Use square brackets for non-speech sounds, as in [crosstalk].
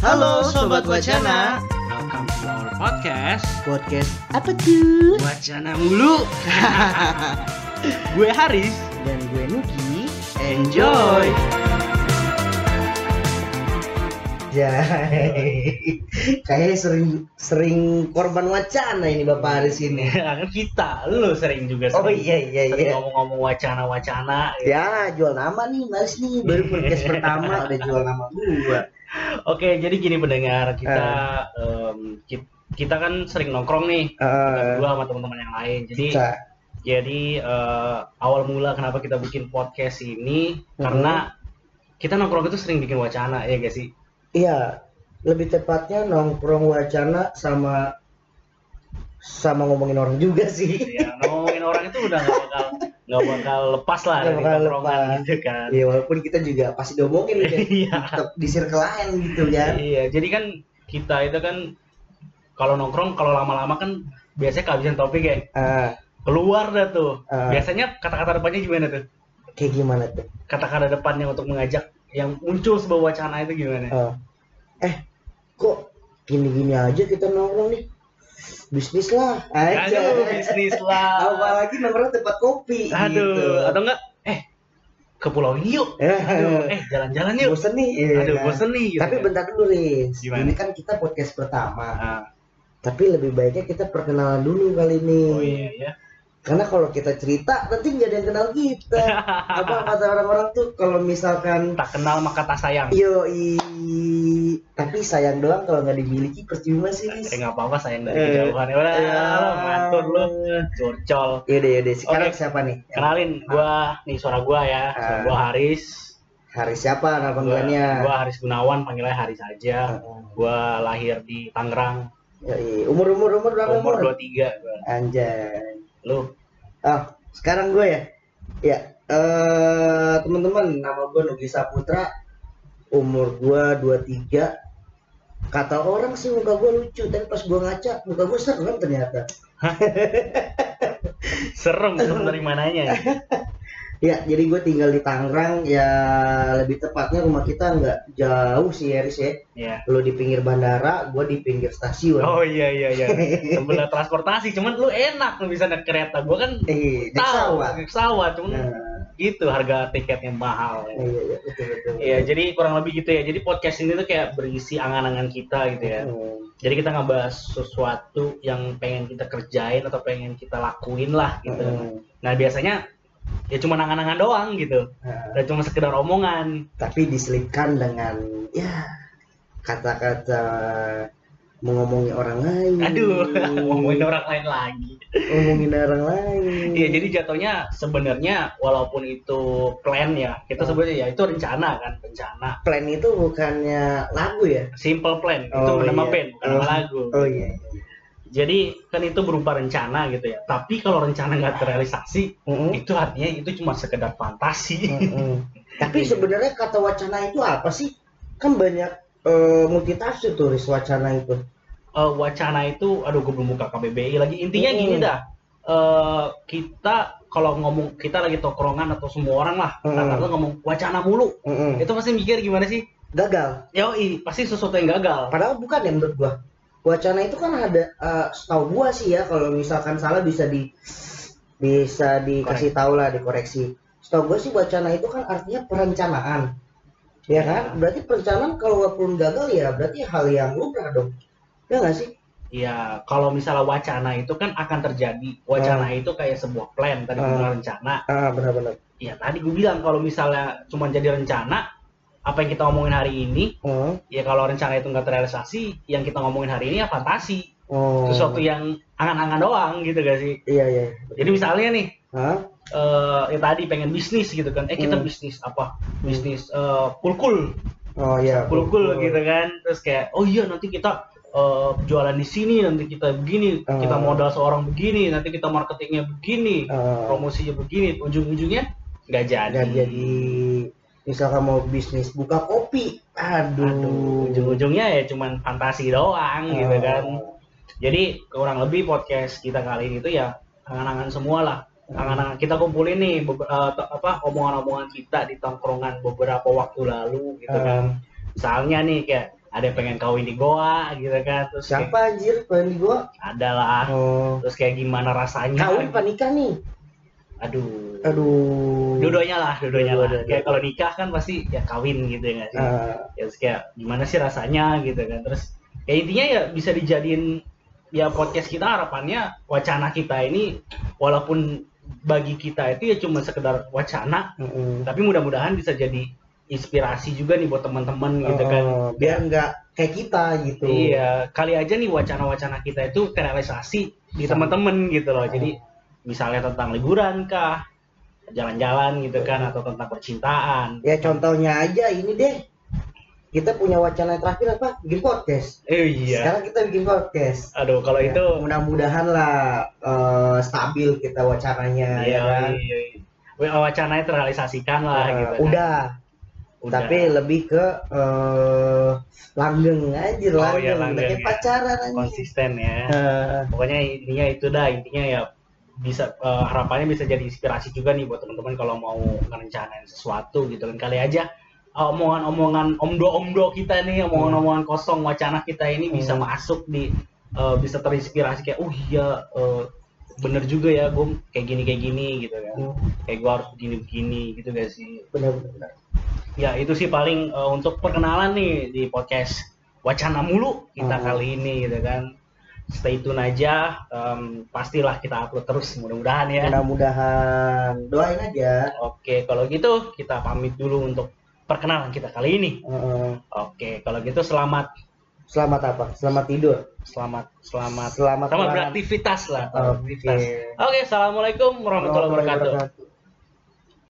Halo Sobat Wacana. Welcome to our podcast. Podcast apa tuh? Wacana mulu. [laughs] Gue Haris. Dan gue Nuki Enjoy Jai. Kayaknya sering sering korban wacana ini Bapak Haris ini [laughs] Kan kita, lu sering juga Oh sering, iya iya sering iya. ngomong-ngomong wacana-wacana gitu. Ya jual nama nih Maris nih. Baru [laughs] podcast pertama udah jual nama gua. Oke, jadi gini pendengar Kita em, ki- kita kan sering nongkrong nih Eh, Gua sama teman-teman yang lain. Jadi Sa- jadi eh, awal mula kenapa kita bikin podcast ini Mhm. Karena kita nongkrong itu sering bikin wacana ya gak sih? Iya Lebih tepatnya nongkrong wacana sama sama ngomongin orang juga [laughs] sih. Ya ngomongin orang itu udah nggak bakal nggak bakal lepas lah dari bakal lepas. gitu kan. Iya walaupun kita juga pasti diomongin ya. [laughs] Iya. Tetap di circle lain gitu kan iya jadi kan kita itu kan kalau nongkrong kalau lama-lama kan biasanya kehabisan topik ya. Ah, keluar dah tuh. Ah. biasanya kata-kata depannya gimana tuh? Kayak gimana tuh? kata-kata depannya untuk mengajak yang muncul sebuah wacana itu gimana Ah. eh, kok gini-gini aja kita nongkrong nih? Bisnis lah aja. aduh bisnis lah Apalagi nongkrong tempat kopi. aduh gitu. atau enggak eh ke pulau ini yuk aduh eh jalan-jalan yuk bosen nih. iya aduh kan? bosen nih gitu Tapi bentar dulu, Riz. Gimana? Ini kan kita podcast pertama. Ah, Tapi lebih baiknya kita perkenalan dulu kali ini. oh iya ya Karena kalau kita cerita, nanti nggak ada yang kenal kita. [laughs] Apa kata orang-orang tuh kalau misalkan tak kenal maka tak sayang Yo tapi sayang doang kalau nggak dimiliki percuma sih. Eh nggak apa-apa sayang dari Eh, kejauhan ya udah Ya. mantul lu curcol Yaudah yaudah sekarang Oke. siapa nih? kenalin gua nih suara gua ya suara Ah. gua Haris Hari siapa nama panggilannya? gua Haris Gunawan panggilnya Haris aja gua lahir di Tangerang Yoi. Umur umur umur berapa umur umur? 23 gua Anjay. Lu Oh, sekarang gue ya. Ya, eh teman-teman, nama gue Nugi Saputra. Umur gue 23. Kata orang sih muka gue lucu, tapi pas gue ngaca, muka gue serem ternyata. [laughs] serem serem dari mananya [laughs] Ya, jadi gue tinggal di Tangerang, ya lebih tepatnya rumah kita nggak jauh sih Eris ya. ya Lo di pinggir bandara, gue di pinggir stasiun. oh iya iya iya [laughs] sebelah transportasi cuman lu enak lu bisa naik kereta gua kan Eh, naik tahu naik pesawat cuman Nah, gitu harga tiketnya mahal iya, iya, betul, betul. Iya, jadi kurang lebih gitu ya. Jadi podcast ini tuh kayak berisi angan-angan kita gitu ya. Hmm. Jadi kita ngebahas sesuatu yang pengen kita kerjain atau pengen kita lakuin lah gitu. Hmm. Nah biasanya ya cuma angan-angan doang gitu. Nah, Dan cuma sekedar omongan. tapi diselipkan dengan ya kata-kata mengomongin orang lain. Aduh, [laughs] ngomongin orang lain lagi. ngomongin orang lain. Iya, jadi jatuhnya sebenarnya walaupun itu plan ya, kita Oh. sebutnya ya itu rencana kan, rencana. plan itu bukannya lagu ya? Simple plan, itu Oh, nama iya. band, bukan Oh. nama lagu. Oh iya. Jadi kan itu berupa rencana gitu ya. Tapi kalau rencana nggak terrealisasi, Mm-mm. itu artinya itu cuma sekedar fantasi. Mm-mm. [laughs] Tapi sebenarnya kata wacana itu apa sih? Kan banyak eh, multitafsir tuh Riz, wacana itu. Eh, wacana itu, aduh gue belum buka KBBI lagi. Intinya Hmm. gini dah, eh, kita kalau ngomong kita lagi tongkrongan atau semua orang lah, Hmm. rata-rata ngomong wacana mulu, Mm-mm. itu pasti mikir gimana sih? Gagal. Yoi, pasti sesuatu yang gagal. Padahal bukan ya menurut gua. Wacana itu kan ada eh, setahu gua sih ya kalau misalkan salah bisa di bisa dikasih tahu lah dikoreksi. Setahu gua sih wacana itu kan artinya perencanaan. Ya kan? Berarti perencanaan kalau walaupun gagal ya berarti hal yang lumrah dong. Ya nggak sih? Ya, kalau misalnya wacana itu kan akan terjadi. Wacana itu kayak sebuah plan, tadi bilang rencana. Ah benar-benar. Ya tadi gue bilang kalau misalnya cuma jadi rencana, apa yang kita ngomongin hari ini, Oh. ya kalau rencana itu nggak terrealisasi, yang kita ngomongin hari ini ya fantasi. Oh. sesuatu yang angan-angan doang gitu gak sih Iya iya. jadi misalnya nih Hah? eh ya tadi pengen bisnis gitu kan eh kita Hmm. bisnis apa bisnis eh kulkul Oh iya. kulkul gitu kan terus kayak oh iya nanti kita eh, jualan di sini nanti kita begini Ah. kita modal seorang begini nanti kita marketingnya begini Ah. promosinya begini ujung-ujungnya nggak jadi Dan jadi misalkan mau bisnis buka kopi, aduh. aduh ujung-ujungnya ya cuman fantasi doang gitu Ah. kan jadi kurang lebih podcast kita kali ini tuh ya angan-angan semua lah anak-anak kita kumpulin nih eh, apa omongan-omongan kita di tongkrongan beberapa waktu lalu gitu Ah. kan misalnya nih kayak ada yang pengen kawin di goa gitu kan terus kayak, Siapa anjir pengen di gua? ada lah Oh. terus kayak gimana rasanya Kawin apa nikah nih? Aduh. Aduh. dua-duanya lah dua-duanya lah. Kayak kalau nikah kan pasti ya kawin gitu ya nggak sih? Ah, ya kayak gimana sih rasanya gitu kan. Terus ya intinya ya bisa dijadiin ya podcast kita harapannya wacana kita ini walaupun bagi kita itu ya cuma sekedar wacana mm-mm. tapi mudah-mudahan bisa jadi inspirasi juga nih buat teman-teman gitu kan. Oh, biar nggak kayak kita gitu. iya kali aja nih wacana-wacana kita itu terrealisasi di teman-teman gitu loh. Jadi misalnya tentang liburan kah jalan-jalan gitu kan atau tentang percintaan Ya contohnya aja ini deh. Kita punya wacana terakhir apa? Bikin podcast. eh iya Sekarang kita bikin podcast. aduh kalau Ya, itu mudah-mudahan lah eh, stabil kita wacananya Iya, ya kan. iya, iya. Wa- wacananya terrealisasikan lah Eh, gitu. kan. udah, Udah. tapi lebih ke eh, langgeng aja Oh, langgeng, iya, udah langgeng, kayak ya. pacaran aja. konsisten ya. Eh, Pokoknya intinya itu dah, intinya ya bisa eh, harapannya bisa jadi inspirasi juga nih buat teman-teman kalau mau ngerencanain sesuatu gitu kan kali aja eh, omongan-omongan omdo-omdo kita nih, omongan-omongan kosong wacana kita ini bisa Hmm. masuk di eh, bisa terinspirasi kayak oh iya eh, bener juga ya gue kayak gini kayak gini gitu kan kayak gue harus begini begini gitu gak sih bener-bener. ya itu sih paling eh, untuk perkenalan nih di podcast wacana mulu kita Hmm. kali ini gitu kan stay tune aja em, pastilah kita upload terus mudah-mudahan ya Mudah-mudahan doain aja. oke kalau gitu kita pamit dulu untuk perkenalan kita kali ini Eh, oke kalau gitu selamat selamat apa? Selamat tidur. selamat selamat Selamat selamat beraktivitas lah Oke. beraktivitas. oke assalamualaikum warahmatullahi wabarakatuh.